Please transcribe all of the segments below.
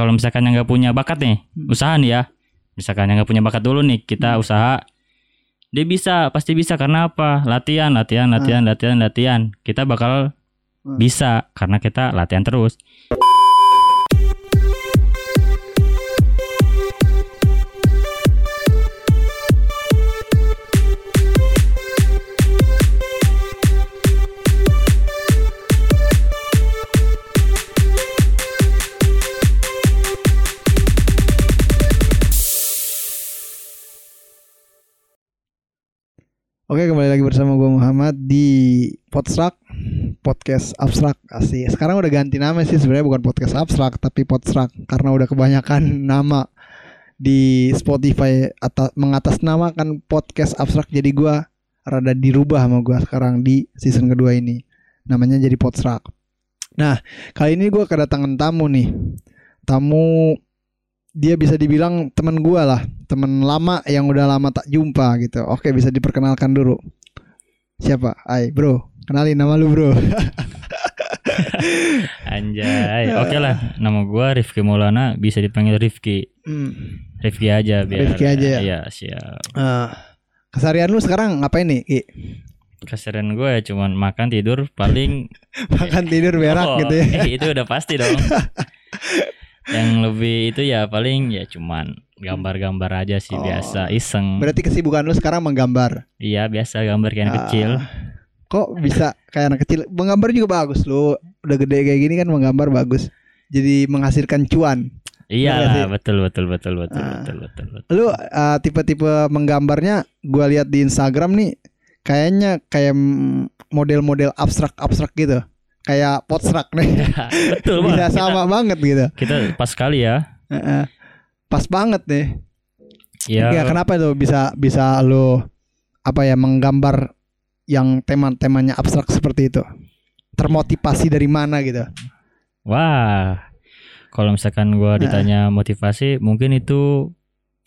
kalau misalkan yang nggak punya bakat nih, Hmm. usaha nih ya. Misalkan yang nggak punya bakat dulu nih, kita Hmm. usaha. Dia bisa, pasti bisa karena apa? Latihan, latihan, latihan, latihan, latihan. Kita bakal Hmm. bisa karena kita latihan terus. Oke kembali lagi bersama gue Muhammad di Podstrak Podcast Abstrak asli Sekarang udah ganti nama sih sebenarnya bukan podcast abstrak tapi Podstrak Karena udah kebanyakan nama di Spotify atas mengatasnamakan podcast abstrak jadi gue rada dirubah sama gue sekarang di season kedua ini. Namanya jadi Podstrak. Nah kali ini gue kedatangan tamu nih. Tamu dia bisa dibilang teman gua lah teman lama yang udah lama tak jumpa gitu oke bisa diperkenalkan dulu siapa Ai bro kenalin nama lu bro Anjay. Oke lah, nama gua Rifki Maulana, bisa dipanggil Rifki. Hmm. Rifki aja biar. Rifki aja ya? Iya, siap. Eh, keseharian lu sekarang ngapain nih Ki? Keserian gue ya cuman makan tidur paling makan tidur berak Oh, gitu ya eh, itu udah pasti dong. yang lebih itu ya paling ya cuman gambar-gambar aja sih Oh. biasa iseng. berarti kesibukan lu sekarang menggambar Iya biasa gambar kayak anak Ah, kecil. kok bisa kayak anak kecil menggambar juga bagus lu udah gede kayak gini kan menggambar bagus jadi menghasilkan cuan Iya betul betul betul betul Ah. betul betul betul. lu uh, tipe-tipe menggambarnya gua lihat di Instagram nih kayaknya kayak model-model abstrak-abstrak gitu kayak potstrak nih betul bisa Bang. sama banget gitu Kita, kita pas sekali ya. Pas banget nih Iya. ya kenapa tuh bisa bisa lu apa ya menggambar yang tema-temanya abstrak seperti itu termotivasi dari mana gitu Wah. Kalau misalkan gua Nah. ditanya motivasi, mungkin itu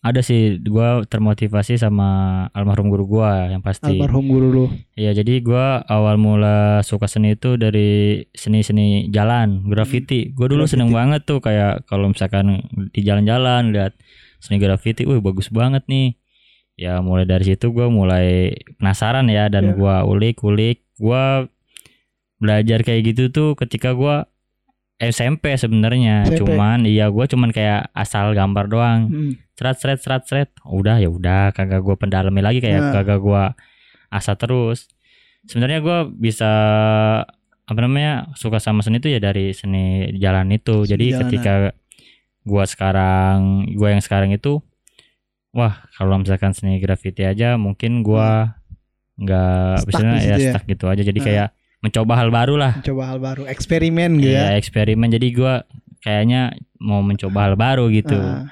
ada sih gua termotivasi sama almarhum guru gua yang pasti. almarhum guru lu Iya, jadi gua awal mula suka seni itu dari seni-seni jalan, graffiti. Gua dulu seneng banget tuh kayak kalau misalkan di jalan-jalan lihat seni graffiti, wih bagus banget nih. Ya mulai dari situ gua mulai penasaran ya dan Iya. gua ulik-ulik. Gua belajar kayak gitu tuh ketika gua SMP sebenarnya. Cuman iya gua cuman kayak asal gambar doang Hmm. seret seret seret seret udah ya udah kagak gue pendalami lagi kayak Nah. kagak gue asa terus sebenarnya gue bisa apa namanya suka sama seni itu ya dari seni jalan itu Seni jadi jalanan. ketika gue sekarang gue yang sekarang itu wah kalau misalkan seni graffiti aja mungkin gue nggak Hmm. Bisa di ya ya? stuck gitu aja jadi Nah. kayak mencoba hal baru lah. Coba hal baru eksperimen gitu ya ya. eksperimen. Jadi gue kayaknya mau mencoba hal baru gitu. Ah,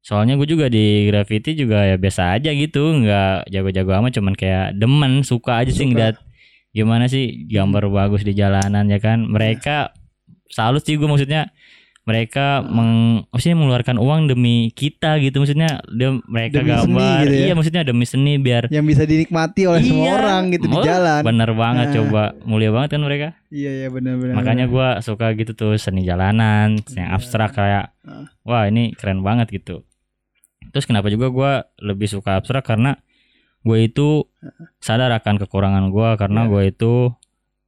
Soalnya gue juga di graffiti juga ya biasa aja gitu, nggak jago-jago amat, cuman kayak demen, suka aja sih Suka. Hmm. ngeliat gimana sih gambar bagus di jalanan ya kan. Mereka salut sih gue maksudnya mereka meng, maksudnya mengeluarkan uang demi kita gitu maksudnya dia mereka Demi gambar gitu ya? iya maksudnya demi seni biar yang bisa dinikmati oleh semua Iya, orang gitu di oh, jalan bener banget Nah. coba mulia banget kan mereka iya iya benar-benar makanya gue suka gitu tuh seni jalanan yang Iya. abstrak kayak Ah. wah ini keren banget gitu terus kenapa juga gue lebih suka abstrak karena gue itu sadar akan kekurangan gue karena Iya. gue itu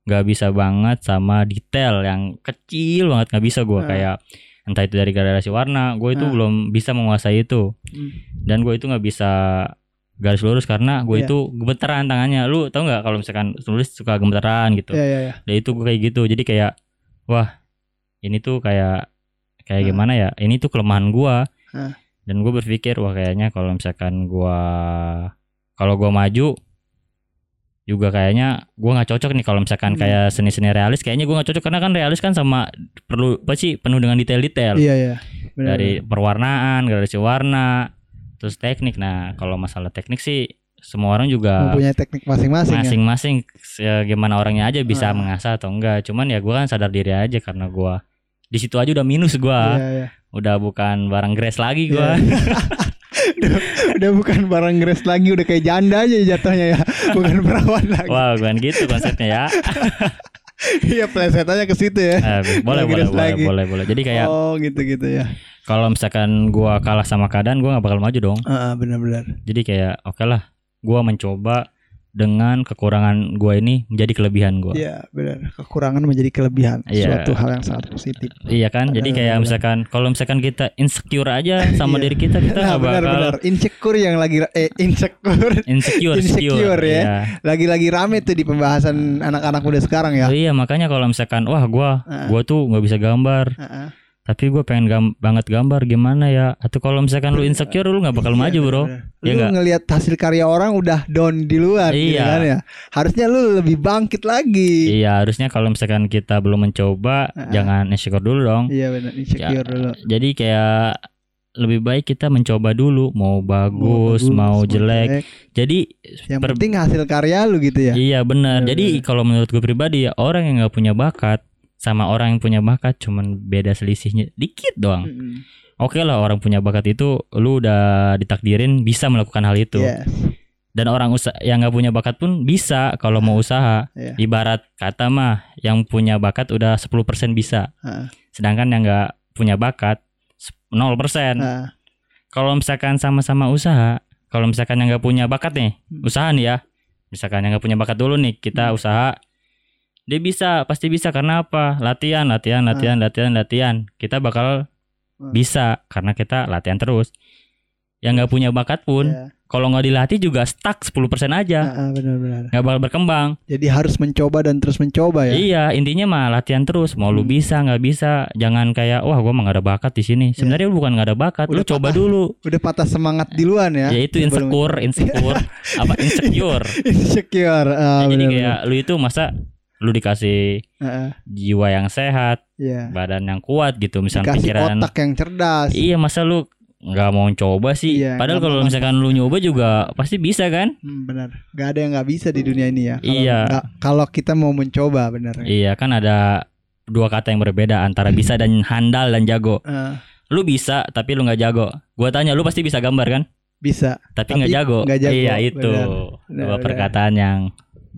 nggak bisa banget sama detail yang kecil banget nggak bisa gue Ah. kayak entah itu dari gradasi warna gue itu Ah. belum bisa menguasai itu Hmm. dan gue itu nggak bisa garis lurus karena gue Iya. itu gemeteran tangannya lu tau nggak kalau misalkan tulis suka gemeteran gitu iya iya iya Nah itu gue kayak gitu jadi kayak wah ini tuh kayak kayak Ah. gimana ya ini tuh kelemahan gua Ah. dan gue berpikir wah kayaknya kalau misalkan gua kalau gua maju juga kayaknya gua nggak cocok nih kalau misalkan Hmm. kayak seni-seni realis. Kayaknya gua nggak cocok karena kan realis kan sama perlu apa sih penuh dengan detail-detail. Iya iya. Benar, dari perwarnaan gradasi warna terus teknik. Nah kalau masalah teknik sih semua orang juga mempunyai teknik masing-masing ya? masing-masing. Ya, gimana orangnya aja bisa Ah. mengasah atau enggak. Cuman ya gua kan sadar diri aja karena gua di situ aja udah minus gua. Iya, iya. udah bukan barang grace lagi gua udah, udah bukan barang gres lagi udah kayak janda aja jatuhnya ya bukan perawan lagi wah bukan gitu konsepnya ya Iya plesetannya ke situ ya. Eh, boleh, boleh, boleh, lagi. boleh, boleh. Jadi kayak Oh gitu-gitu ya. kalau misalkan gua kalah sama keadaan, gua nggak bakal maju dong. Ah, benar-benar. Jadi kayak oke lah, gua mencoba dengan kekurangan gua ini menjadi kelebihan gua. Iya benar. Kekurangan menjadi kelebihan. Iya. Suatu hal yang sangat positif. Iya kan? Jadi Benar, kayak benar. misalkan kalau misalkan kita insecure aja sama Iya. diri kita, kita Nah nggak bakal benar-benar insecure yang lagi eh insecure insecure, Insecure, ya. Iya. lagi-lagi rame tuh di pembahasan anak-anak muda sekarang ya. Oh iya makanya kalau misalkan wah gua Ah. gua tuh nggak bisa gambar, Heeh. Tapi gua pengen gam- banget gambar gimana ya? Atau kalau misalkan lu insecure lu nggak bakal Iya, maju bro. Iya lu nggak? ngelihat hasil karya orang udah down di luar gitu Iya. kan ya. Harusnya lu lebih bangkit lagi. Iya harusnya kalau misalkan kita belum mencoba Ah. jangan insecure dulu dong. Iya benar insecure dulu. Jadi kayak lebih baik kita mencoba dulu mau bagus, mau, jelek. Jadi Yang penting hasil karya lu gitu ya. Iya benar. Benar, Jadi kalau menurut gue pribadi ya orang yang nggak punya bakat sama orang yang punya bakat cuman beda selisihnya dikit doang. Mm-mm. Oke lah orang punya bakat itu lu udah ditakdirin bisa melakukan hal itu. Yes. Dan orang usaha yang nggak punya bakat pun bisa kalau mau usaha. Iya. Ibarat kata mah yang punya bakat udah 10% bisa. Heeh. Sedangkan yang nggak punya bakat 0%. Heeh. Kalau misalkan sama-sama usaha, kalau misalkan yang nggak punya bakat nih, Hmm. usaha nih ya. Misalkan yang nggak punya bakat dulu nih, kita usaha. Dia bisa, pasti bisa karena apa? Latihan, latihan, latihan, latihan, latihan. Kita bakal Hmm. bisa karena kita latihan terus. Yang nggak punya bakat pun, Iya. kalau nggak dilatih juga stuck 10% aja, Heeh, benar-benar. nggak bakal berkembang. Jadi harus mencoba dan terus mencoba ya. Iya, intinya mah latihan terus. Mau lu Hmm. bisa, nggak bisa, jangan kayak wah gua mah nggak ada bakat di sini. Sebenarnya lu bukan nggak ada bakat, lu Udah coba patah. dulu. Udah patah semangat duluan ya. Ya itu insecure, insecure, apa insecure. insecure. Ah, Ya, jadi benar-benar. kayak lu itu masa lu dikasih Heeh, jiwa yang sehat, Iya. badan yang kuat gitu, misalnya Dikasih pikiran. otak yang cerdas. Iya, masa lu nggak mau coba sih? Iya, Padahal kalau misalkan lu nyoba juga pasti bisa kan? Hmm, benar. Gak ada yang nggak bisa di dunia ini ya. Kalau Iya. Kalau kita mau mencoba benar. Iya, kan ada dua kata yang berbeda antara bisa dan handal dan jago. Eh, Lu bisa tapi lu nggak jago. Gua tanya lu pasti bisa gambar kan? bisa. Tapi nggak jago. nggak jago, Iya itu benar. dua benar. perkataan yang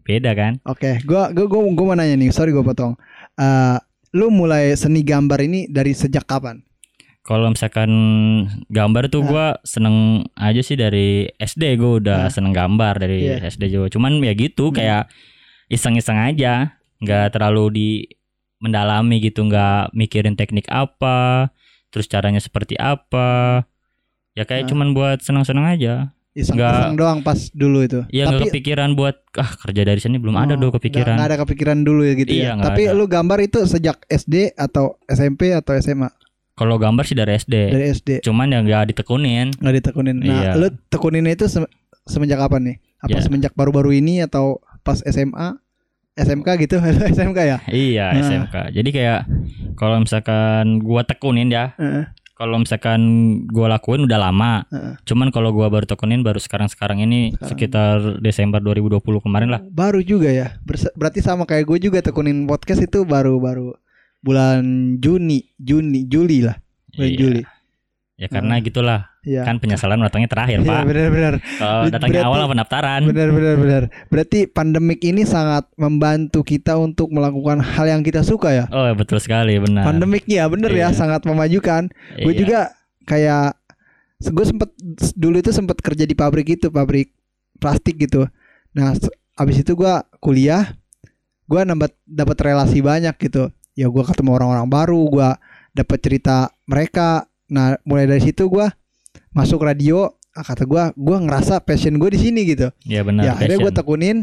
beda kan? Oke, gua gua gua, gua mau nanya nih. Sorry gua potong. Eh, lu mulai seni gambar ini dari sejak kapan? Kalau misalkan gambar tuh gua seneng aja sih dari SD gua udah Ah. seneng gambar dari Iya. SD juga. Cuman ya gitu Hmm. kayak iseng-iseng aja, nggak terlalu di mendalami gitu, nggak mikirin teknik apa, terus caranya seperti apa. Ya kayak Ah. cuman buat seneng-seneng aja. Iseng-iseng doang pas dulu itu. Ya nggak kepikiran buat ah kerja dari sini belum ada Oh, dong kepikiran. Nggak ada kepikiran dulu ya gitu Iya, ya. Tapi ada. lu gambar itu sejak SD atau SMP atau SMA? Kalau gambar sih dari SD. Dari SD. Cuman ya nggak ditekunin. Nggak ditekunin. Nah, Iya. lu tekuninnya itu se- semenjak kapan nih? Apa Ya. semenjak baru-baru ini atau pas SMA? SMK gitu? SMK ya? Iya Nah. SMK. Jadi kayak kalau misalkan gua tekunin ya, Heeh, kalau misalkan gua lakuin udah lama. heeh. Cuman kalau gua baru tekunin baru sekarang-sekarang ini Sekarang. sekitar Desember 2020 kemarin lah. Baru juga ya. Berarti sama kayak gue juga tekunin podcast itu baru-baru bulan Juni, Juni, Juli lah. Bulan Iya. Juli. Ya karena gitulah. Iya. Kan penyesalan datangnya terakhir, Iya, Pak. benar-benar. Kalau datangnya Berarti- awal pendaftaran. Benar benar benar. Berarti pandemik ini sangat membantu kita untuk melakukan hal yang kita suka ya. Oh, betul sekali, benar. Pandemiknya bener ya Iya. sangat memajukan. Gue Iya. juga kayak gue sempet dulu itu sempet kerja di pabrik itu, pabrik plastik gitu. Nah, abis itu gua kuliah, gua nambah dapat relasi banyak gitu. Ya gua ketemu orang-orang baru, gua dapat cerita mereka. Nah, mulai dari situ gua masuk radio. Ah, kata gua, gua ngerasa passion gue di sini gitu. Iya benar. ya akhirnya gue tekunin.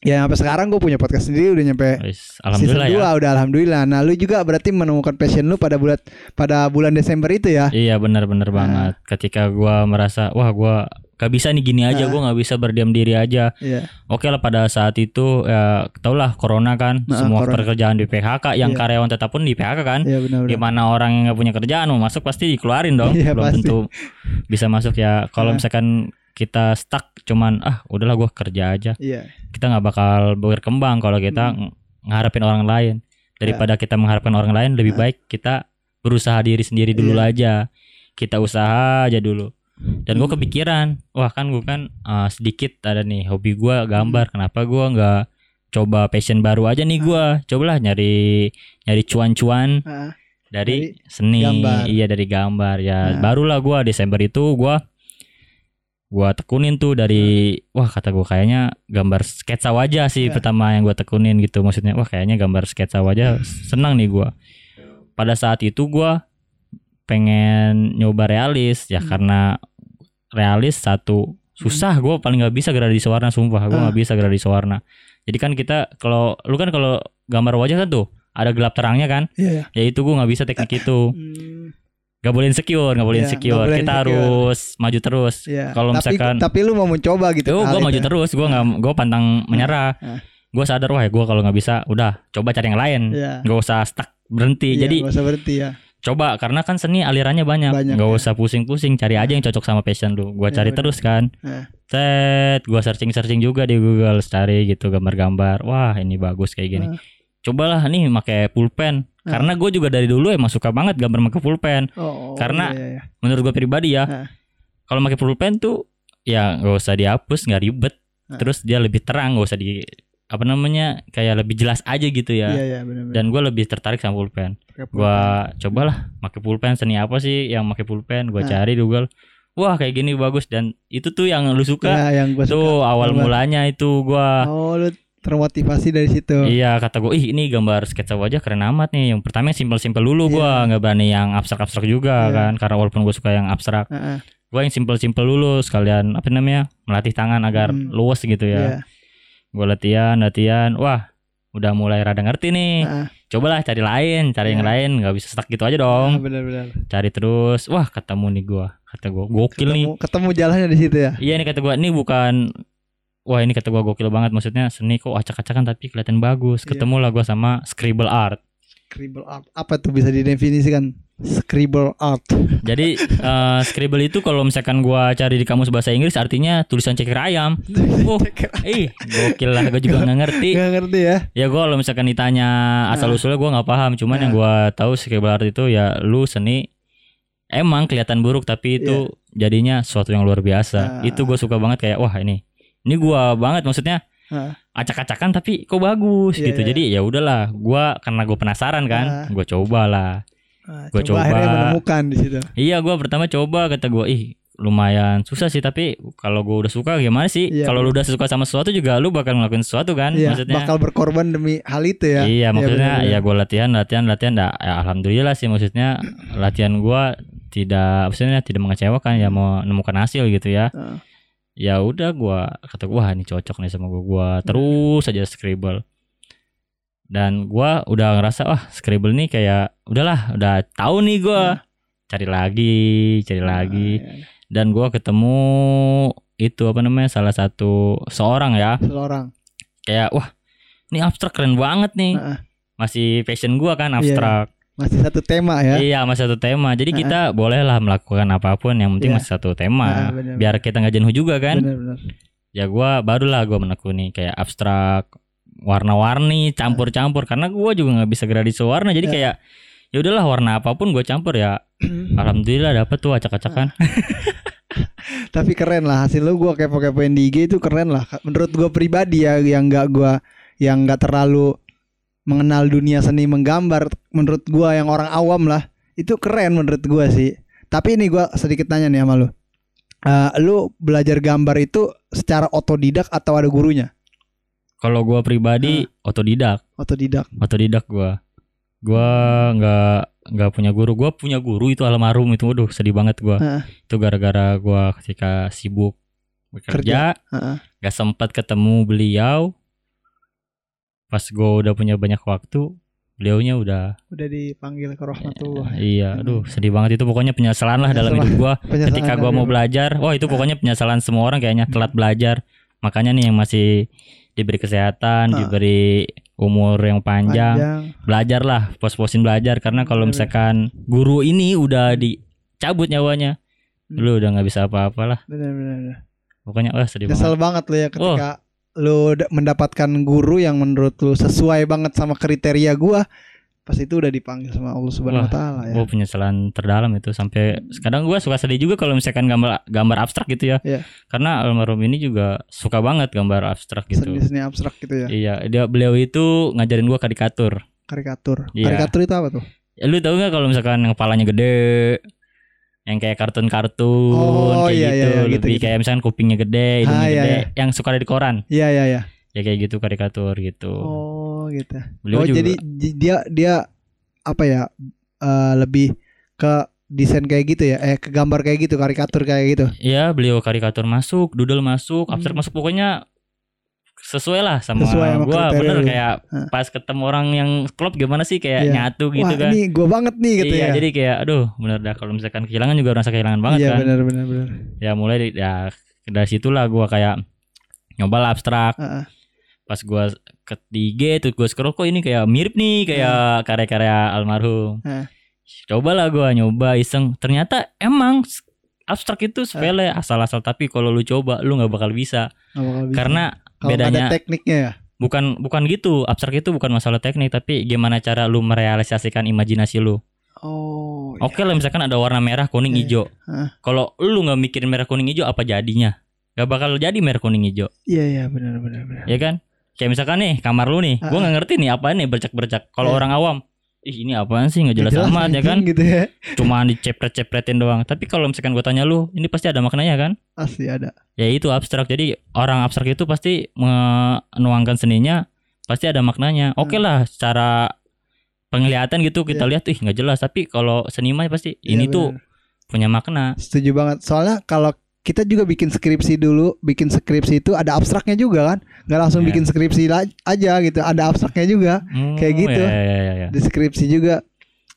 Ya sampai sekarang gue punya podcast sendiri udah nyampe Wis, Alhamdulillah season 2 ya. udah alhamdulillah. Nah, lu juga berarti menemukan passion lu pada bulan pada bulan Desember itu ya. Iya benar-benar Nah. banget. Ketika gua merasa wah gua gak bisa nih gini aja, Nah. gua nggak bisa berdiam diri aja. Iya. Oke lah pada saat itu ya tau lah corona kan, Nah, semua corona. pekerjaan di PHK, yang Iya. karyawan tetap pun di PHK kan. Iya benar benar. Gimana orang yang nggak punya kerjaan mau masuk pasti dikeluarin dong, Iya, belum pasti. tentu bisa masuk ya. Kalau Nah. misalkan kita stuck cuman ah udahlah gua kerja aja, Iya. kita nggak bakal berkembang kalau kita ng- ngarepin orang lain. Daripada kita mengharapkan orang lain, lebih Nah. baik kita berusaha diri sendiri dulu Iya. aja. Kita usaha aja dulu. Dan gue kepikiran, wah kan gue kan uh, sedikit ada nih hobi gue gambar. Kenapa gue nggak coba passion baru aja nih gua. Cobalah nyari nyari cuan-cuan Ah, dari seni. gambar. Iya, dari gambar ya. Nah. Barulah gua Desember itu gua gua tekunin tuh dari wah kata gua kayaknya gambar sketsa wajah sih Ya. pertama yang gua tekunin gitu. Maksudnya wah kayaknya gambar sketsa wajah senang nih gua. Pada saat itu gua pengen nyoba realis ya Hmm. karena realis satu susah gue paling nggak bisa gradi warna sumpah gue Ah. nggak bisa gradi warna jadi kan kita kalau lu kan kalau gambar wajah kan tuh ada gelap terangnya kan iya. ya itu gue nggak bisa teknik itu Hmm, nggak boleh insecure nggak boleh Iya, insecure boleh kita insecure. harus maju terus iya. Kalau misalkan- tapi lu mau mencoba gitu. Yo, gue maju itu. terus gue nggak gue pantang menyerah Ah. gue sadar wah gue kalau nggak bisa udah coba cari yang lain nggak usah stuck berhenti Iya, jadi nggak usah berhenti ya. Coba karena kan seni alirannya banyak Banyak, nggak ya. usah pusing-pusing cari aja yang cocok sama passion lu gua Iya, cari benar. terus kan Nah. set gua searching-searching juga di Google cari gitu gambar-gambar wah ini bagus kayak gini Ah. cobalah nih pakai pulpen Ah. karena gue juga dari dulu emang suka banget gambar pakai pulpen Oh, Karena- iya, iya. menurut gue pribadi ya Ah. kalau pakai pulpen tuh ya nggak usah dihapus nggak ribet Ah. terus dia lebih terang nggak usah di apa namanya kayak lebih jelas aja gitu ya Iya, iya, benar-benar. dan gue lebih tertarik sama pulpen pulpen. gua cobalah pakai pulpen seni apa sih yang pakai pulpen gua Nah. cari di Google wah kayak gini bagus dan itu tuh yang lu suka Ya, yang gua suka. tuh awal Gambar. mulanya itu gua Oh, lu termotivasi dari situ. iya kata gua ih ini gambar sketsa wajah keren amat nih yang pertama yang simpel-simpel dulu gua nggak berani yang abstrak-abstrak juga Iya. kan karena walaupun gua suka yang abstrak Heeh. gua yang simpel-simpel dulu sekalian apa namanya melatih tangan agar Hmm. luas gitu ya Iya. Gua latihan latihan wah udah mulai rada ngerti nih Heeh. cobalah cari lain cari yang Iya. lain nggak bisa stuck gitu aja dong benar-benar. cari terus wah ketemu nih gua kata gua gokil nih Ketemu ketemu jalannya di situ ya. iya nih kata gua ini bukan wah ini kata gua gokil banget maksudnya seni kok acak-acakan tapi kelihatan bagus Iya. ketemu lah gua sama scribble art Scribble art. Apa tuh bisa didefinisikan? Scribble art. jadi eh, scribble itu kalau misalkan gua cari di kamus bahasa Inggris artinya tulisan ceker ayam oh ih gokil lah gua juga nggak ngerti Gak ngerti ya? ya gua kalau misalkan ditanya asal Nah. usulnya gua nggak paham cuman Nah. yang gua tahu scribble art itu ya lu seni emang kelihatan buruk tapi itu jadinya sesuatu yang luar biasa Iya. Ah. itu gue suka banget kayak wah ini ini gua banget maksudnya Ah. acak-acakan tapi kok bagus Iya, gitu iya. jadi ya udahlah gua karena gue penasaran kan Ah. gue cobalah Ah, Gua coba. akhirnya menemukan di situ. iya gua pertama coba kata gua ih lumayan susah sih tapi kalau gua udah suka gimana sih Iya. kalau lu udah suka sama sesuatu juga lu bakal ngelakuin sesuatu kan Iya, maksudnya bakal berkorban demi hal itu ya. Iya maksudnya benar-benar. ya gue latihan latihan latihan dah ya, alhamdulillah sih maksudnya latihan gua tidak maksudnya tidak mengecewakan ya mau menemukan hasil gitu ya Ah. ya udah gua kata gua wah ini cocok nih sama gua gua terus aja scribble dan gua udah ngerasa wah scribble nih kayak udahlah udah tahu nih gua cari lagi cari lagi Ah, iya. dan gua ketemu itu apa namanya salah satu seorang ya Seorang. kayak wah ini abstrak keren banget nih Ah, ah. masih passion gua kan Iya. abstrak Masih satu tema ya. iya masih satu tema jadi Ah, kita bolehlah melakukan apa pun yang penting Iya. masih satu tema benar, biar kita nggak jenuh juga kan Benar-benar. ya gua barulah gua menekuni kayak abstrak warna-warni campur-campur karena gua juga nggak bisa gradasi warna jadi Ya. kayak ya udahlah warna apa pun gue campur ya alhamdulillah dapet tuh acak-acakan Tapi keren lah hasil lu gua kepo-kepoin di IG itu keren lah. Menurut gua pribadi ya yang nggak gua yang nggak terlalu mengenal dunia seni menggambar menurut gua yang orang awam lah itu keren menurut gua sih. Tapi ini gua sedikit tanya nih sama lu. Eh, lu belajar gambar itu secara otodidak atau ada gurunya? Kalau gua pribadi otodidak. Otodidak. otodidak gua. Gua nggak nggak punya guru. Gua punya guru itu almarhum itu. Waduh sedih banget gua. Heeh. itu gara-gara gua ketika sibuk bekerja Heeh. nggak sempat ketemu beliau. Pas gua udah punya banyak waktu beliaunya udah Udah dipanggil ke rahmatullah. iya aduh sedih banget. Itu pokoknya penyesalan lah dalam hidup gua. Penyesalan ketika gua mau belajar. Wah itu pokoknya penyesalan semua orang kayaknya. Telat belajar. Makanya nih yang masih diberi kesehatan Ah. diberi umur yang panjang, panjang. belajarlah pos-posin belajar karena kalau misalkan guru ini udah dicabut nyawanya Hmm. lu udah nggak bisa apa-apalah Benar-benar. pokoknya wah sedih Nyesel banget banget lu ya Oh. ketika lu d- mendapatkan guru yang menurut lu sesuai banget sama kriteria gua pas itu udah dipanggil sama Allah Subhanahu wa taala ya. Gue penyesalan terdalam itu sampai kadang gue suka sedih juga kalau misalkan gambar gambar abstrak gitu ya. Iya. Karena almarhum ini juga suka banget gambar abstrak gitu. Seni-seni abstrak gitu ya. Iya, dia beliau itu ngajarin gua karikatur. Karikatur. Iya. Karikatur itu apa tuh? Ya, lu tahu nggak kalau misalkan yang kepalanya gede, yang kayak kartun-kartun Oh, kayak iya, gitu, iya, iya, lebih gitu-gitu. kayak misalkan kupingnya gede, hidungnya Ah, iya, gede, iya. yang suka ada di koran, Iya iya iya. Ya kayak gitu karikatur gitu. Oh, gitu. Beliau oh, juga, jadi dia dia apa ya? eh, lebih ke desain kayak gitu ya. Eh, ke gambar kayak gitu, karikatur kayak gitu. Iya, beliau karikatur masuk, doodle masuk, Hmm. abstrak masuk, pokoknya sesuai lah sama, Sesuai sama gua. Bener lu. kayak Hah. pas ketemu orang yang klop gimana sih kayak Iya. nyatu gitu Wah, kan. ini gua banget nih gitu iya, ya. jadi kayak aduh, bener dah kalau misalkan kehilangan juga rasa kehilangan banget iya, kan. benar benar benar. ya mulai ya dari situlah gua kayak nyoba lah abstrak. Pas gua ketiga tuh gua scroll kok ini kayak mirip nih kayak karya-karya almarhum Heeh. cobalah gua nyoba iseng ternyata emang abstrak itu sepele asal-asal tapi kalau lu coba lu nggak bakal bisa Nggak bakal bisa. karena nggak bedanya ada tekniknya ya. bukan bukan gitu abstrak itu bukan masalah teknik tapi gimana cara lu merealisasikan imajinasi lu Oh. iya. oke lah misalkan ada warna merah kuning Iya. hijau Heeh. kalau lu nggak mikirin merah kuning hijau apa jadinya Gak bakal jadi merah kuning hijau Iya iya benar benar benar. ya kan kayak misalkan nih kamar lu nih gua Ah. nggak ngerti nih apa nih bercak-bercak kalau Iya. orang awam ih ini apaan sih nggak jelas, Nggak amat ya kan Gitu ya. cuma dicepret-cepretin doang tapi kalau misalkan gua tanya lu ini pasti ada maknanya kan Asli ada. ya itu abstrak jadi orang abstrak itu pasti menuangkan seninya pasti ada maknanya oke Hmm. lah secara penglihatan gitu kita Iya. lihat ih nggak jelas tapi kalau seniman pasti ini Iya, tuh punya makna Setuju banget. Soalnya kalau kita juga bikin skripsi dulu, bikin skripsi itu ada abstraknya juga kan? Nggak langsung Iya. bikin skripsi aja gitu, ada abstraknya juga Hmm, Kayak gitu. ya, ya, ya, ya. di skripsi juga.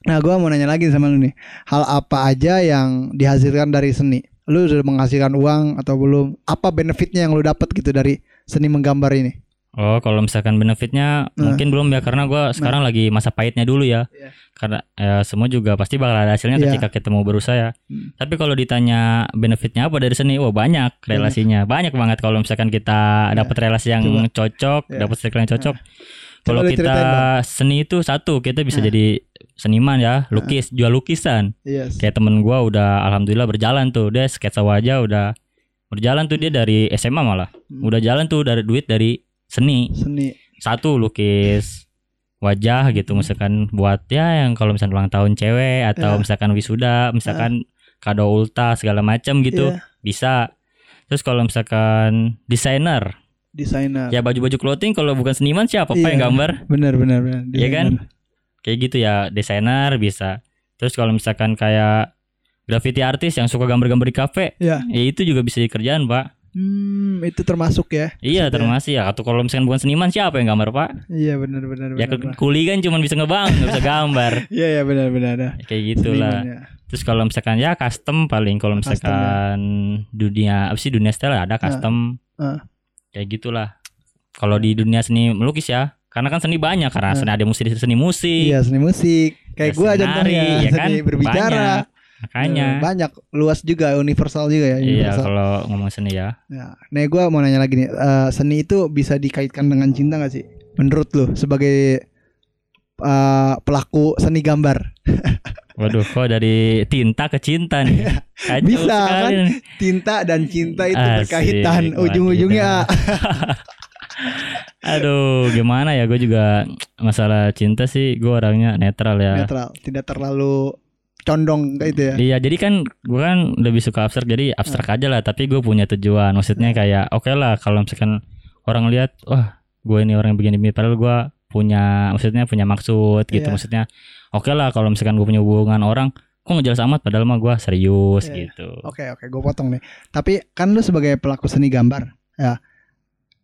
Nah, gua mau nanya lagi sama lu nih. Hal apa aja yang dihasilkan dari seni? Lu sudah menghasilkan uang atau belum? Apa benefitnya yang lu dapat gitu dari seni menggambar ini? Oh, kalau misalkan benefitnya Nah. mungkin belum ya karena gua sekarang lagi masa pahitnya dulu ya. Iya. Karena ya, semua juga pasti bakal ada hasilnya Iya. ketika kita mau berusaha ya. Hmm. Tapi kalau ditanya benefitnya apa dari seni, wah banyak relasinya. Banyak banget kalau misalkan kita Iya. dapat relasi yang Coba. cocok, Iya. dapat circle yang cocok. Coba Kalau kita ceritain seni itu satu, kita bisa Nah. jadi seniman ya, lukis, jual lukisan. Yes. Kayak temen gua udah alhamdulillah berjalan tuh, dia sketsa wajah udah berjalan tuh dia dari SMA malah. Hmm. Udah jalan tuh dari duit dari seni Seni. satu lukis wajah gitu misalkan buat ya yang kalau misalkan ulang tahun cewek atau Ya. misalkan wisuda misalkan kado ulta segala macam gitu Iya. bisa terus kalau misalkan desainer Desainer. ya baju-baju clothing kalau bukan seniman siapa Iya. yang gambar Benar benar benar. Iya kan? Kayak gitu ya desainer bisa terus kalau misalkan kayak graffiti artis yang suka gambar-gambar di kafe Iya. ya itu juga bisa dikerjaan pak Hmm, itu termasuk ya. iya Maksudnya. termasuk ya atau kalau misalkan bukan seniman siapa yang gambar pak Iya benar benar ya benar. kuli kan cuma bisa ngebang nggak bisa gambar Iya iya benar benar. benar. kayak gitulah Seniman, ya. terus kalau misalkan ya custom paling kalau Custom, ya. misalkan dunia apa sih dunia style ada custom ah. kayak gitulah kalau di dunia seni melukis ya karena kan seni banyak karena Ah. seni ada musik seni musik Iya seni musik. Kayak seni contohnya nari, ya kan seni berbicara. banyak. Makanya. Eh, banyak luas juga universal juga ya iya universal. kalau ngomong seni ya. Ya, nih gue mau nanya lagi nih, eh, seni itu bisa dikaitkan dengan cinta gak sih? Menurut lu sebagai eh, pelaku seni gambar, waduh kok dari tinta ke cinta nih? Kacau Bisa, sekali kan? tinta dan cinta itu Asik, berkaitan, ujung-ujungnya. aduh gimana ya? Gue juga masalah cinta sih gue orangnya netral ya. Netral, tidak terlalu condong kayak itu ya. Iya, jadi kan gue kan lebih suka abstrak, jadi abstrak Hmm. aja lah. Tapi gue punya tujuan, maksudnya kayak oke lah kalau misalkan orang lihat, wah gue ini orang yang begini, begini padahal gue punya, maksudnya punya maksud gitu, Iya. maksudnya oke lah kalau misalkan gue punya hubungan orang, kok nggak jelas amat, padahal mah gue serius Iya. gitu. Oke oke, gue potong nih. Tapi kan lu sebagai pelaku seni gambar, ya,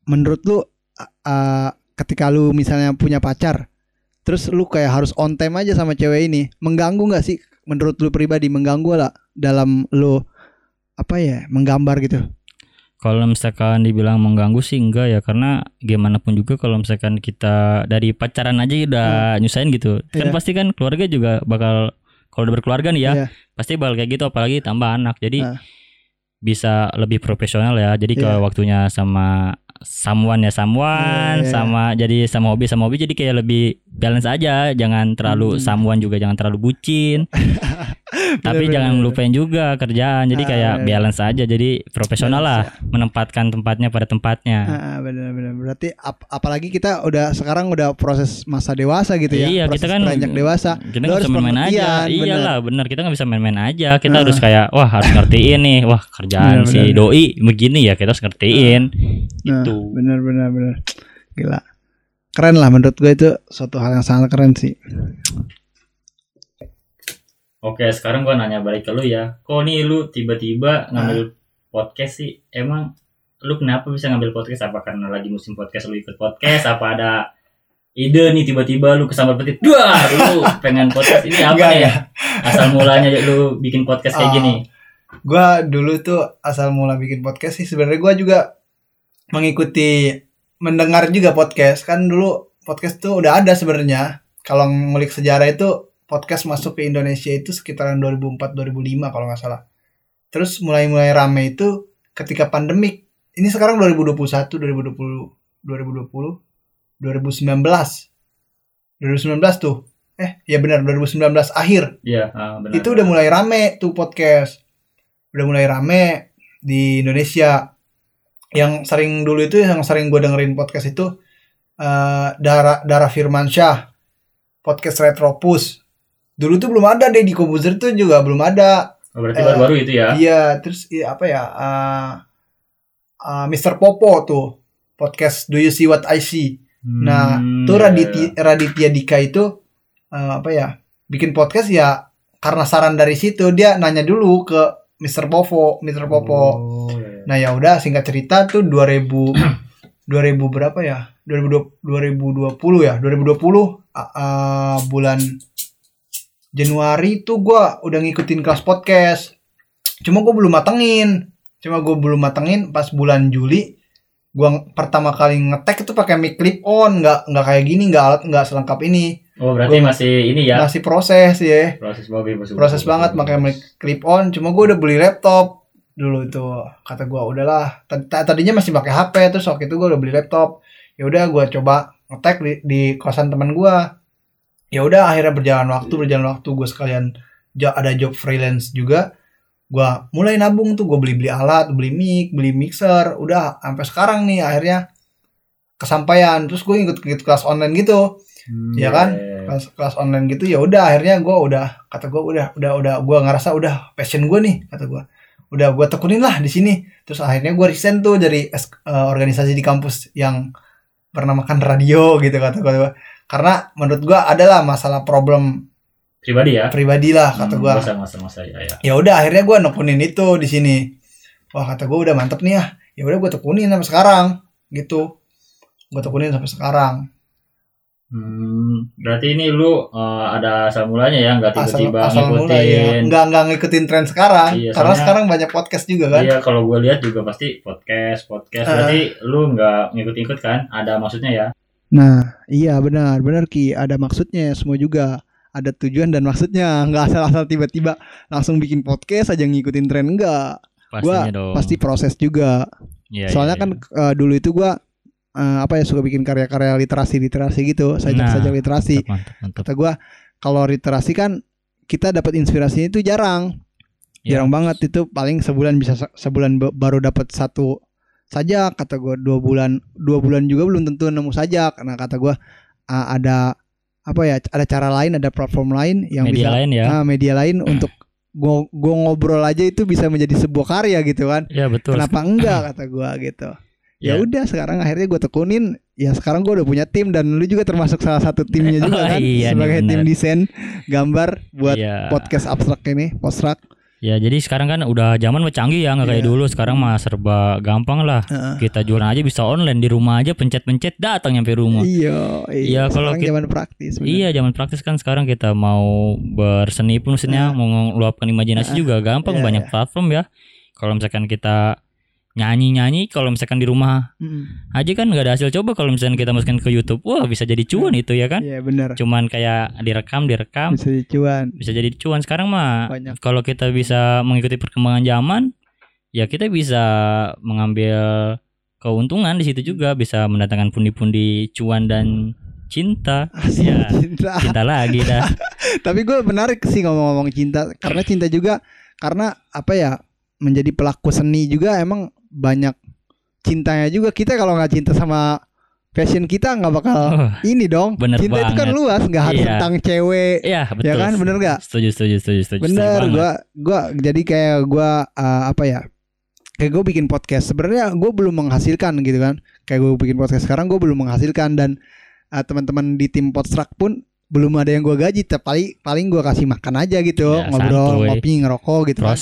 menurut lu uh, ketika lu misalnya punya pacar, terus lu kayak harus on time aja sama cewek ini, mengganggu nggak sih? Menurut lu pribadi mengganggu lah dalam lu apa ya menggambar gitu? Kalau misalkan dibilang mengganggu sih enggak ya, karena gimana pun juga kalau misalkan kita dari pacaran aja udah nyusahin gitu, kan Iya. pasti kan keluarga juga bakal kalau udah berkeluarga nih ya, Iya. pasti bakal kayak gitu apalagi tambah anak jadi Ah. bisa lebih profesional ya jadi kalau waktunya sama someone ya someone Iya, iya. sama jadi sama hobi sama hobi jadi kayak lebih balance aja. Jangan terlalu Hmm. someone juga jangan terlalu bucin. Tapi Bener, jangan bener, lupain juga kerjaan. Jadi Ah, kayak bener. balance aja. Jadi profesional lah menempatkan tempatnya pada tempatnya. Ah, benar-benar berarti ap- apalagi kita udah sekarang udah proses masa dewasa gitu ya. Iya proses kita kan beranjak dewasa. kita nggak harus bisa main-main aja. bener. iyalah bener. Kita nggak bisa main-main aja. Kita Ah. harus kayak wah harus ngertiin nih. Wah kerjaan Bener, si bener. doi begini ya kita harus ngertiin. Itu benar benar benar. Gila. Keren lah menurut gue itu suatu hal yang sangat keren sih. Oke, sekarang gua nanya balik ke lu ya. Kok nih lu tiba-tiba ngambil podcast sih? Emang lu kenapa bisa ngambil podcast? Apa karena lagi musim podcast lu ikut podcast? Apa ada ide nih tiba-tiba lu kesambar petit? Duar, lu pengen podcast ini apa ya? Asal mulanya lu bikin podcast kayak Oh. gini. Gua dulu tuh asal mula bikin podcast sih sebenarnya gua juga mengikuti mendengar juga podcast kan dulu podcast tuh udah ada sebenarnya. Kalau ngulik sejarah itu podcast masuk ke Indonesia itu sekitaran 2004 2005 kalau nggak salah. Terus mulai-mulai rame itu ketika pandemik. Ini sekarang 2021 2020 2020 2019 2019 tuh. Eh, ya benar 2019 akhir Iya, ah, benar. itu udah mulai rame tuh podcast udah mulai rame di Indonesia yang sering dulu itu yang sering gue dengerin podcast itu eh Dara Dara Firmansyah podcast Retropus dulu tuh belum ada Deddy Kobuzer tuh juga belum ada Oh, berarti baru-baru itu ya. iya terus iya, apa ya eh eh, Mr. Popo tuh podcast Do You See What I See Nah, Hmm, tuh iya, Raditya, Raditya Dika itu eh, apa ya bikin podcast ya karena saran dari situ dia nanya dulu ke Mr. Popo, Mr. iya. Popo. Oh, Nah ya udah singkat cerita tuh 2000 2000 berapa ya? 2020 2020 ya? 2020 ah, ah, bulan Januari tuh gua udah ngikutin kelas podcast. Cuma gua belum matengin. Cuma gua belum matengin pas bulan Juli gua ng- pertama kali ngetek itu pakai mic clip on, nggak nggak kayak gini, nggak alat nggak selengkap ini. Oh, berarti masih ini ya. Masih proses ya Proses bagus, proses banget pakai mic clip on cuma gue udah beli laptop dulu itu kata gue udahlah Tad- tad- tadinya masih pakai HP terus waktu itu gue udah beli laptop. Ya udah gue coba ngetek di, di kosan teman gue ya udah akhirnya berjalan waktu berjalan waktu gue sekalian ada job freelance juga gue mulai nabung tuh. Gue beli beli alat beli mic beli mixer. Udah sampai sekarang nih akhirnya kesampaian. Terus gue ikut ikut kelas online gitu. Hmm, Iya kan? iya, iya. kelas kelas online gitu. Ya udah akhirnya gue udah kata gue udah udah udah gue ngerasa udah passion gue nih kata gue udah gue tekunin lah di sini. Terus akhirnya gue resign tuh dari eh, organisasi di kampus yang bernamakan radio gitu kata gue karena menurut gue adalah masalah problem Pribadi ya. pribadi lah kata Hmm, gue masa masa masa ya ya. ya udah akhirnya gue nekunin itu di sini. Wah kata gue udah mantep nih ya ya udah gue tekunin sampai sekarang gitu. Gue tekunin sampai sekarang Hmm, berarti ini lu eh, ada asal mulanya ya, nggak asal tiba-tiba asal ngikutin. mula ya nggak nggak ngikutin tren sekarang Iya, karena soalnya- sekarang banyak podcast juga kan Iya, kalau gue lihat juga pasti podcast, podcast. Ah. Berarti lu nggak ngikut-ngikut kan? Ada maksudnya ya? nah iya benar benar ki ada maksudnya semua juga ada tujuan dan maksudnya nggak asal-asal tiba-tiba langsung bikin podcast aja ngikutin tren enggak Pastinya dong. pasti proses juga Iya, soalnya iya, kan iya. eh, dulu itu gua eh, apa ya suka bikin karya-karya literasi literasi gitu sajak-sajak Nah, literasi mantap, mantap, mantap. kata gua kalau literasi kan kita dapat inspirasinya itu jarang Iya. jarang banget itu paling sebulan bisa se- sebulan ba- baru dapat satu sajak kata gua dua bulan dua bulan juga belum tentu nemu sajak karena kata gua ah, ada apa ya ada cara lain ada platform lain yang Media bisa lain ya. ah, media lain untuk gua, gua ngobrol aja itu bisa menjadi sebuah karya gitu kan Iya, betul. kenapa enggak kata gua gitu ya Iya. udah sekarang akhirnya gue tekunin ya sekarang gue udah punya tim dan lu juga termasuk salah satu timnya juga Oh, kan iya nih, sebagai tim bener. desain gambar buat Iya. podcast abstrak ini postrak Ya, jadi sekarang kan udah zaman mah canggih ya, nggak kayak Iya. dulu. Sekarang mah serba gampang lah. Heeh. Kita jualan aja bisa online di rumah aja pencet-pencet datang nyampe rumah. Iya, Iya, kalau sekarang kita- zaman praktis. bener. Iya, zaman praktis kan sekarang kita mau berseni pun maksudnya mau ngeluapkan imajinasi Ah, juga gampang iya, banyak platform ya. Kalau misalkan kita nyanyi-nyanyi kalau misalkan di rumah Mm. aja kan nggak ada hasil coba kalau misalkan kita masukin ke YouTube wah bisa jadi cuan itu ya kan Iya benar. cuman kayak direkam direkam Bisa dicuan. bisa jadi cuan sekarang mah kalau kita bisa mengikuti perkembangan zaman ya kita bisa mengambil keuntungan di situ juga bisa mendatangkan pundi-pundi cuan dan cinta. Asik, Ya, cinta. cinta lagi dah. Tapi gue menarik sih ngomong-ngomong cinta karena cinta juga karena apa ya menjadi pelaku seni juga emang banyak cintanya juga kita kalau nggak cinta sama fashion kita nggak bakal Oh, ini dong. Bener cinta itu kan banget. luas nggak harus Iya. tentang cewek. Iya, betul. kan, bener nggak? Setuju, setuju, setuju, setuju. Bener, banget. gua gua jadi kayak gua uh, apa ya? Kayak gue bikin podcast. Sebenarnya gue belum menghasilkan gitu kan. Kayak gue bikin podcast sekarang gue belum menghasilkan dan uh, teman-teman di tim Podstrak pun belum ada yang gue gaji. Tapi paling paling gue kasih makan aja gitu, Ya, ngobrol, santuy. ngopi, ngerokok gitu kan.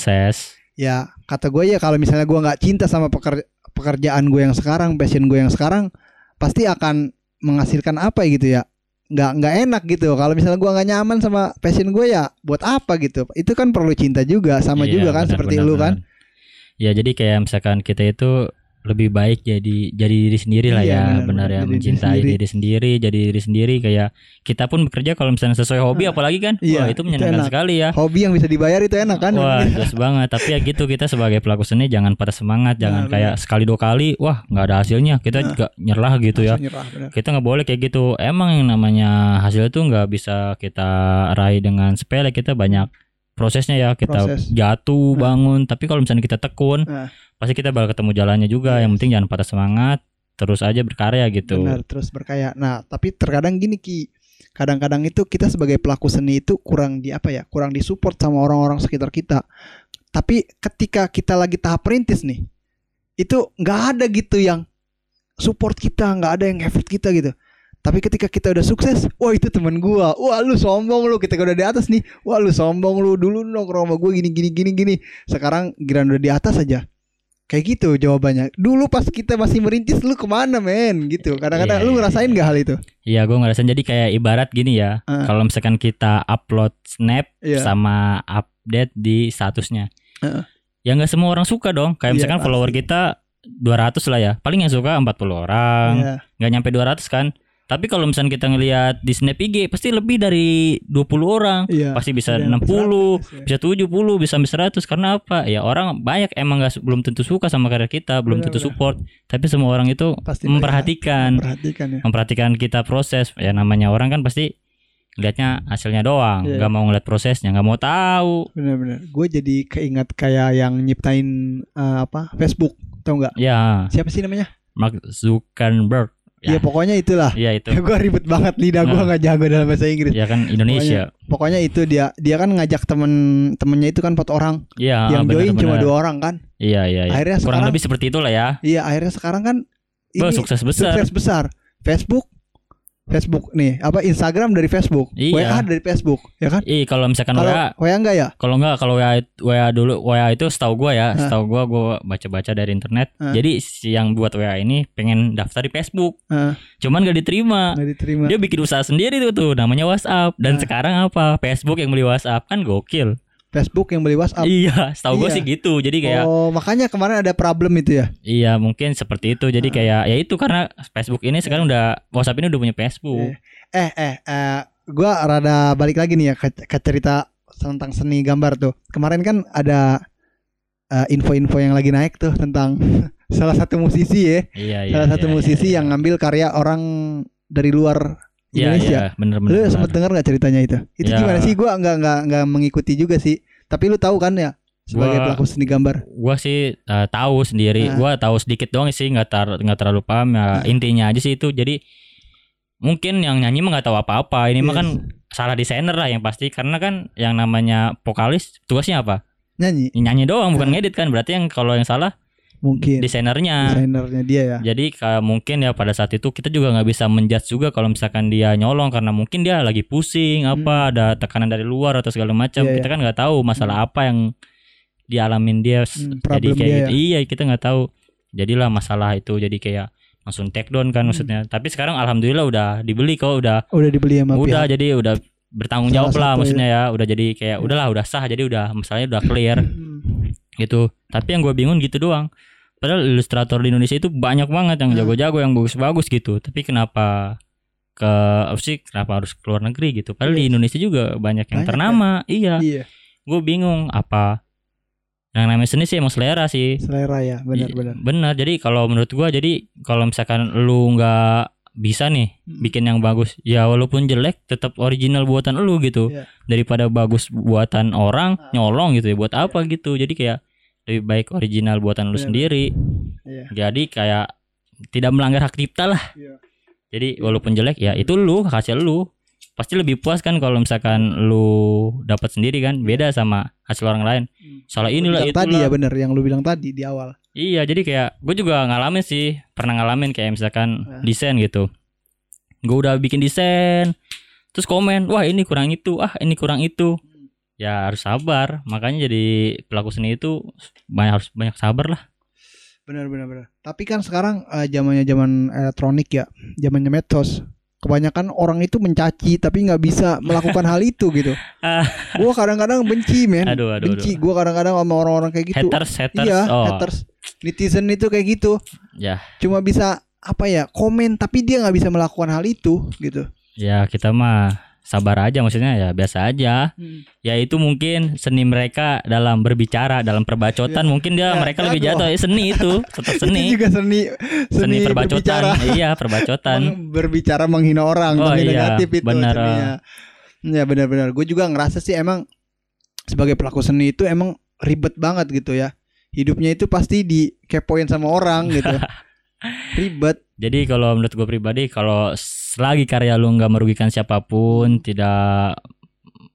Ya kata gue ya kalau misalnya gue nggak cinta sama peker- pekerjaan gue yang sekarang, passion gue yang sekarang, pasti akan menghasilkan apa gitu ya? Nggak nggak enak gitu. Kalau misalnya gue nggak nyaman sama passion gue ya, buat apa gitu? Itu kan perlu cinta juga, sama Iya, juga kan benar, seperti benar, lu kan? benar. Ya, jadi kayak misalkan kita itu lebih baik jadi jadi diri sendiri lah Iya, ya, benar, ya, diri mencintai sendiri. diri sendiri, jadi diri sendiri kayak kita pun bekerja kalau misalnya sesuai hobi apalagi kan. iya, Wah, itu itu menyenangkan enak. sekali ya. Hobi yang bisa dibayar itu enak kan? Wah, jelas banget. Tapi ya gitu kita sebagai pelaku seni jangan patah semangat, jangan Benar, kayak sekali dua kali, wah nggak ada hasilnya, kita Nah. juga nyerah gitu ya. Nyerah. Kita nggak boleh kayak gitu. Emang yang namanya hasil itu nggak bisa kita raih dengan sepele. Kita banyak prosesnya ya. Kita Proses. jatuh, Nah. bangun. Tapi kalau misalnya kita tekun, Nah. pasti kita bakal ketemu jalannya juga. Yang Yes. penting jangan patah semangat, terus aja berkarya gitu. Benar, terus berkaya. Nah, tapi terkadang gini Ki. Kadang-kadang itu kita sebagai pelaku seni itu kurang di apa ya? Kurang disupport sama orang-orang sekitar kita. Tapi ketika kita lagi tahap perintis nih, itu nggak ada gitu yang support kita, nggak ada yang effort kita gitu. Tapi ketika kita udah sukses, wah itu temen gua, wah lu sombong lu. Ketika udah di atas nih, wah lu sombong lu. Dulu nongkrong sama gua gini gini gini gini. Sekarang giran udah di atas aja. Kayak gitu jawabannya. Dulu pas kita masih merintis lu ke mana men gitu. Kadang-kadang Iya, lu iya, ngerasain iya. gak hal itu? Iya, gue ngerasain jadi kayak ibarat gini ya. Ah. Kalau misalkan kita upload snap Iya. sama update di statusnya, Heeh. ya nggak semua orang suka dong. Kayak Iya, misalkan follower pasti. kita 200 lah ya. Paling yang suka 40 orang. Iya. nggak nyampe 200 kan tapi kalau misalnya kita ngelihat di snap IG pasti lebih dari 20 orang Iya. pasti bisa yang 60 100, ya. bisa 70 bisa sampai 100 karena apa ya orang banyak emang nggak belum tentu suka sama karya kita belum tentu support tapi semua orang itu Pasti memperhatikan Perhatikan ya. memperhatikan kita proses ya namanya orang kan pasti lihatnya hasilnya doang Iya. nggak mau ngeliat prosesnya nggak mau tahu Benar-benar. Gue jadi keingat kayak yang nyiptain eh, apa Facebook, tau nggak? ya Siapa sih namanya? Mark Zuckerberg Ya, ya pokoknya itulah. iya itu gue ribet banget lidah gue Nah. nggak jago dalam bahasa Inggris. ya kan Indonesia Pokoknya itu dia dia kan ngajak temen temennya itu kan empat orang, Iya yang join cuma benar-benar. dua orang kan. Iya iya. iya. Akhirnya kurang sekarang- lebih seperti itulah ya. Iya akhirnya sekarang kan ini sukses besar. sukses besar. Facebook, Facebook nih apa Instagram dari Facebook, Iya. WA dari Facebook, ya kan? Ih kalau misalkan Kalau WA, WA enggak ya? kalau enggak kalau WA WA dulu WA itu setahu gua ya, setahu gua gua baca-baca dari internet. Hah. Jadi si yang buat WA ini pengen daftar di Facebook, Heeh, cuman gak diterima. nggak diterima. Dia bikin usaha sendiri tuh tuh namanya WhatsApp dan Hah. sekarang apa? Facebook yang beli WhatsApp kan gokil. Facebook yang beli WhatsApp. Iya, setahu Iya. sih gitu. Jadi kayak Oh, makanya kemarin ada problem itu ya. iya mungkin seperti itu. Jadi Hah. kayak ya itu karena Facebook ini sekarang udah WhatsApp ini udah punya Facebook. Iya. Eh, eh, eh, gua rada balik lagi nih ya ke, ke cerita tentang seni gambar tuh. Kemarin kan ada eh, info-info yang lagi naik tuh tentang salah satu musisi ya, Iya, iya. salah satu iya, musisi iya, yang ngambil karya orang dari luar iya, Indonesia. iya, bener-bener. Lu sempet denger nggak ceritanya itu? Itu Ya. gimana sih? Gua nggak nggak nggak mengikuti juga sih. Tapi lu tahu kan ya sebagai Gua- pelaku seni gambar. gua sih eh, tahu sendiri Nah. gua tahu sedikit doang sih nggak tar nggak terlalu paham ya Nah. intinya aja sih itu jadi mungkin yang nyanyi mah nggak tahu apa-apa ini mah Yes. kan salah desainer lah yang pasti karena kan yang namanya vokalis tugasnya apa nyanyi nyanyi doang bukan Nah. ngedit kan berarti yang kalau yang salah mungkin desainernya desainernya dia ya. jadi mungkin ya pada saat itu kita juga nggak bisa menjudge juga kalau misalkan dia nyolong karena mungkin dia lagi pusing apa ada tekanan dari luar atau segala macam Hmm. Iya, kita kan nggak tahu masalah apa yang dialamin dia Hmm, jadi kayak dia gitu. iya kita nggak tahu jadilah masalah itu jadi kayak langsung take down kan Hmm. maksudnya tapi sekarang alhamdulillah udah dibeli kok udah Udah dibeli sama udah pihak. jadi udah bertanggung Salah jawab lah maksudnya ya udah jadi kayak udahlah udah sah jadi udah masalahnya udah clear Hmm. Gitu tapi yang gue bingung gitu doang padahal ilustrator di Indonesia itu banyak banget yang Hmm. jago-jago yang bagus-bagus gitu tapi kenapa ke apa sih kenapa harus ke luar negeri gitu padahal di Iya. Indonesia juga banyak yang Banyak ternama iya Iya. gue bingung apa Yang namanya seni sih emang selera sih. selera ya benar Iya, benar. Jadi kalau menurut gua jadi kalau misalkan lu nggak bisa nih Hmm. bikin yang bagus, ya walaupun jelek tetap original buatan lu gitu. Iya. Daripada bagus buatan orang Ah. nyolong gitu ya buat apa gitu. Jadi kayak lebih baik original buatan lu Benar. sendiri. Iya. Jadi kayak tidak melanggar hak cipta lah. Iya. Jadi walaupun jelek ya itu lu hasil lu. Pasti lebih puas kan kalau misalkan lu dapat sendiri kan beda sama hasil orang lain. Hmm. Lu inilah itulah. tadi ya benar yang lu bilang tadi di awal Iya, jadi kayak gue juga ngalamin sih, pernah ngalamin kayak misalkan Nah. desain gitu. Gue udah bikin desain, terus komen, wah ini kurang itu, ah ini kurang itu. Ya harus sabar, makanya jadi pelaku seni itu banyak harus banyak sabar lah. benar benar benar. Tapi kan sekarang eh, zamannya zaman elektronik ya zamannya medsos kebanyakan orang itu mencaci tapi nggak bisa melakukan hal itu gitu. Ah. gua kadang-kadang benci men. Aduh, aduh, benci. gua kadang-kadang sama orang-orang kayak gitu. Haters, haters, iya oh, haters. Netizen itu kayak gitu. Ya, cuma bisa apa ya komen tapi dia nggak bisa melakukan hal itu gitu. Ya kita mah sabar aja maksudnya ya biasa aja. Ya itu mungkin seni mereka dalam berbicara, dalam perbacotan Ya. mungkin dia Ya, mereka lebih jago. jatuh seni itu, tetap itu seni. juga seni Seni, berbicara perbacotan. Iya, perbacotan. Meng- berbicara menghina orang Oh, tapi iya, negatif itu seninya. ya benar-benar gue juga ngerasa sih emang sebagai pelaku seni itu emang ribet banget gitu ya hidupnya itu pasti dikepoin sama orang gitu ribet Jadi kalau menurut gue pribadi kalau selagi karya lu nggak merugikan siapa pun, tidak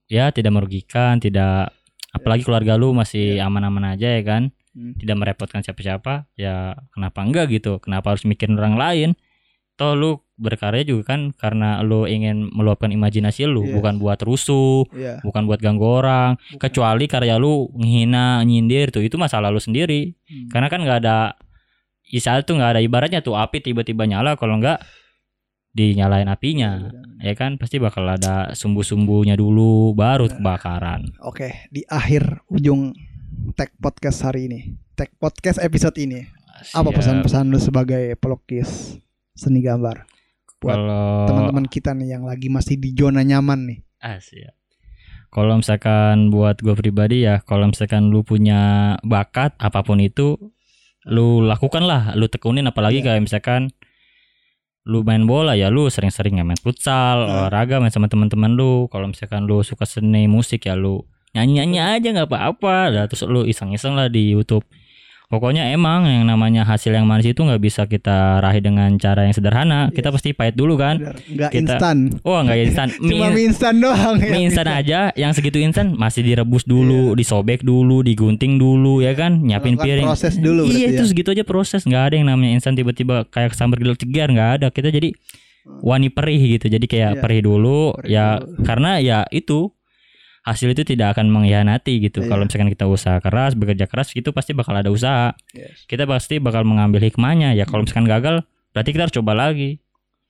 ya tidak merugikan, tidak apalagi keluarga lu masih aman-aman aja ya kan, Hmm. tidak merepotkan siapa-siapa, ya kenapa enggak gitu? Kenapa harus mikirin orang lain? Toh lu berkarya juga kan karena lu ingin meluapkan imajinasi lu, Iya. bukan buat rusuh, ya bukan buat ganggu orang. Kecuali karya lu menghina, nyindir tuh itu masalah lu sendiri. Hmm. Karena kan nggak ada Isa tuh nggak ada ibaratnya tuh api tiba-tiba nyala kalau nggak dinyalain apinya ya kan? Pasti bakal ada sumbu-sumbunya dulu baru kebakaran. Oke di akhir ujung tag podcast hari ini tag podcast episode ini apa Siap. pesan-pesan lu sebagai pelukis seni gambar? Buat kalau teman-teman kita nih yang lagi masih di zona nyaman nih. Ah, siap. kalau misalkan buat gue pribadi ya kalau misalkan lu punya bakat apa pun itu lu lakukan lah lu tekunin. Apalagi Iya. kayak misalkan lu main bola ya lu sering-sering ya main futsal Hmm. olahraga main sama teman-teman lu. Kalau misalkan lu suka seni musik ya lu nyanyi-nyanyi aja nggak apa-apa. Lah terus lu iseng-iseng lah di YouTube pokoknya emang yang namanya hasil yang manis itu nggak bisa kita raih dengan cara yang sederhana. Kita pasti pahit dulu kan. Nggak Kita- instan. Oh nggak instan. Cuma mie, mie instan doang mie yang instan aja. Yang segitu instan masih direbus dulu disobek dulu digunting dulu ya kan? Nyiapin piring. proses dulu iya itu ya. segitu aja proses. Nggak ada yang namanya instan tiba-tiba kayak sambar gilok cegar nggak ada. Kita jadi wani perih gitu. Jadi kayak Iya. perih dulu Perih ya dulu. karena ya itu hasil itu tidak akan mengkhianati gitu Iya. kalau misalkan kita usaha keras bekerja keras itu pasti bakal ada usaha Yes. kita pasti bakal mengambil hikmahnya ya kalau misalkan gagal berarti kita harus coba lagi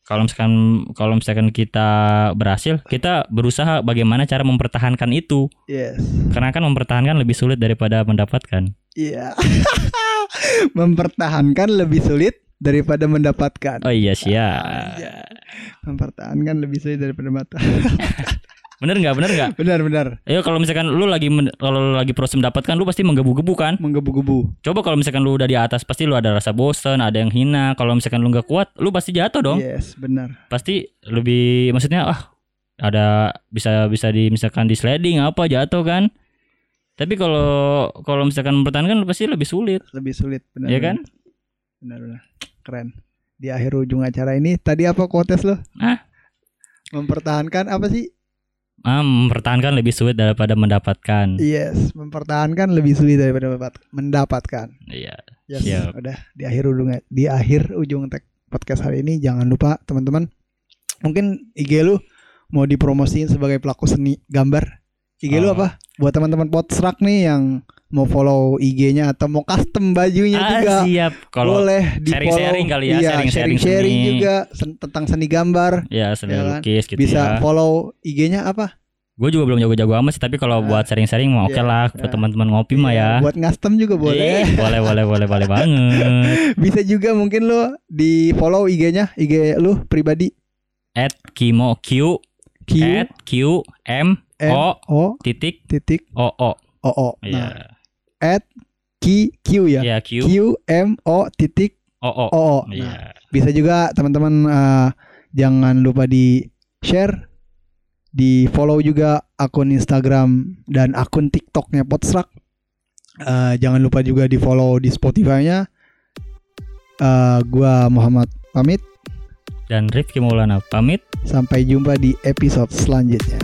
kalau misalkan kalau misalkan kita berhasil kita berusaha bagaimana cara mempertahankan itu Yes. karena kan mempertahankan lebih sulit daripada mendapatkan Iya. Mempertahankan lebih sulit daripada mendapatkan. oh iya siap Iya. Mempertahankan lebih sulit daripada mata. bener nggak bener nggak benar benar. Ayo kalau misalkan lu lagi kalau lu lagi proses mendapatkan lu pasti menggebu-gebu kan Menggebu-gebu. coba kalau misalkan lu udah di atas pasti lu ada rasa bosen ada yang hina kalau misalkan lu nggak kuat lu pasti jatuh dong Yes, benar. pasti lebih maksudnya ah ada bisa bisa di misalkan di sliding apa jatuh kan tapi kalau kalau misalkan mempertahankan pasti lebih sulit Lebih sulit benar. ya kan Benar benar. Keren. Di akhir ujung acara ini tadi apa quotes lo? Ah. Mempertahankan apa sih? Ah, mempertahankan lebih sulit daripada mendapatkan Yes, mempertahankan lebih sulit daripada mendapat- mendapatkan. iya Yes, Siap. udah di akhir ujung di akhir ujung podcast hari ini jangan lupa teman-teman mungkin IG lu mau dipromosiin sebagai pelaku seni gambar. IG lu Oh. apa? Buat teman-teman potstrak nih yang mau follow IG-nya atau mau custom bajunya ah, juga siap. Kalau boleh di sharing-sharing kali ya, iya, sharing-sharing sharing seni. juga sen- tentang seni gambar. Ya seni Ya kan? lukis gitu bisa ya. follow IG-nya apa? Gue juga belum jago-jago amat sih tapi kalau Ah. buat sharing-sharing mah oke Iya, lah iya. buat teman-teman ngopi mah ya. buat custom juga boleh. Ih, boleh boleh boleh boleh banget. Bisa juga mungkin lu di follow IG-nya IG lu pribadi. At kimo q Q at q m M o O titik titik o o. O O. Iya. Nah at Q Q ya. Ya Q Q M O titik O O. O. O. Nah, Iya. bisa juga teman-teman eh, jangan lupa di share, di follow juga akun Instagram dan akun TikToknya Potstrak. Eh, jangan lupa juga di follow di Spotify-nya. Eh, gua Muhammad pamit. Dan Rifki Maulana pamit. Sampai jumpa di episode selanjutnya.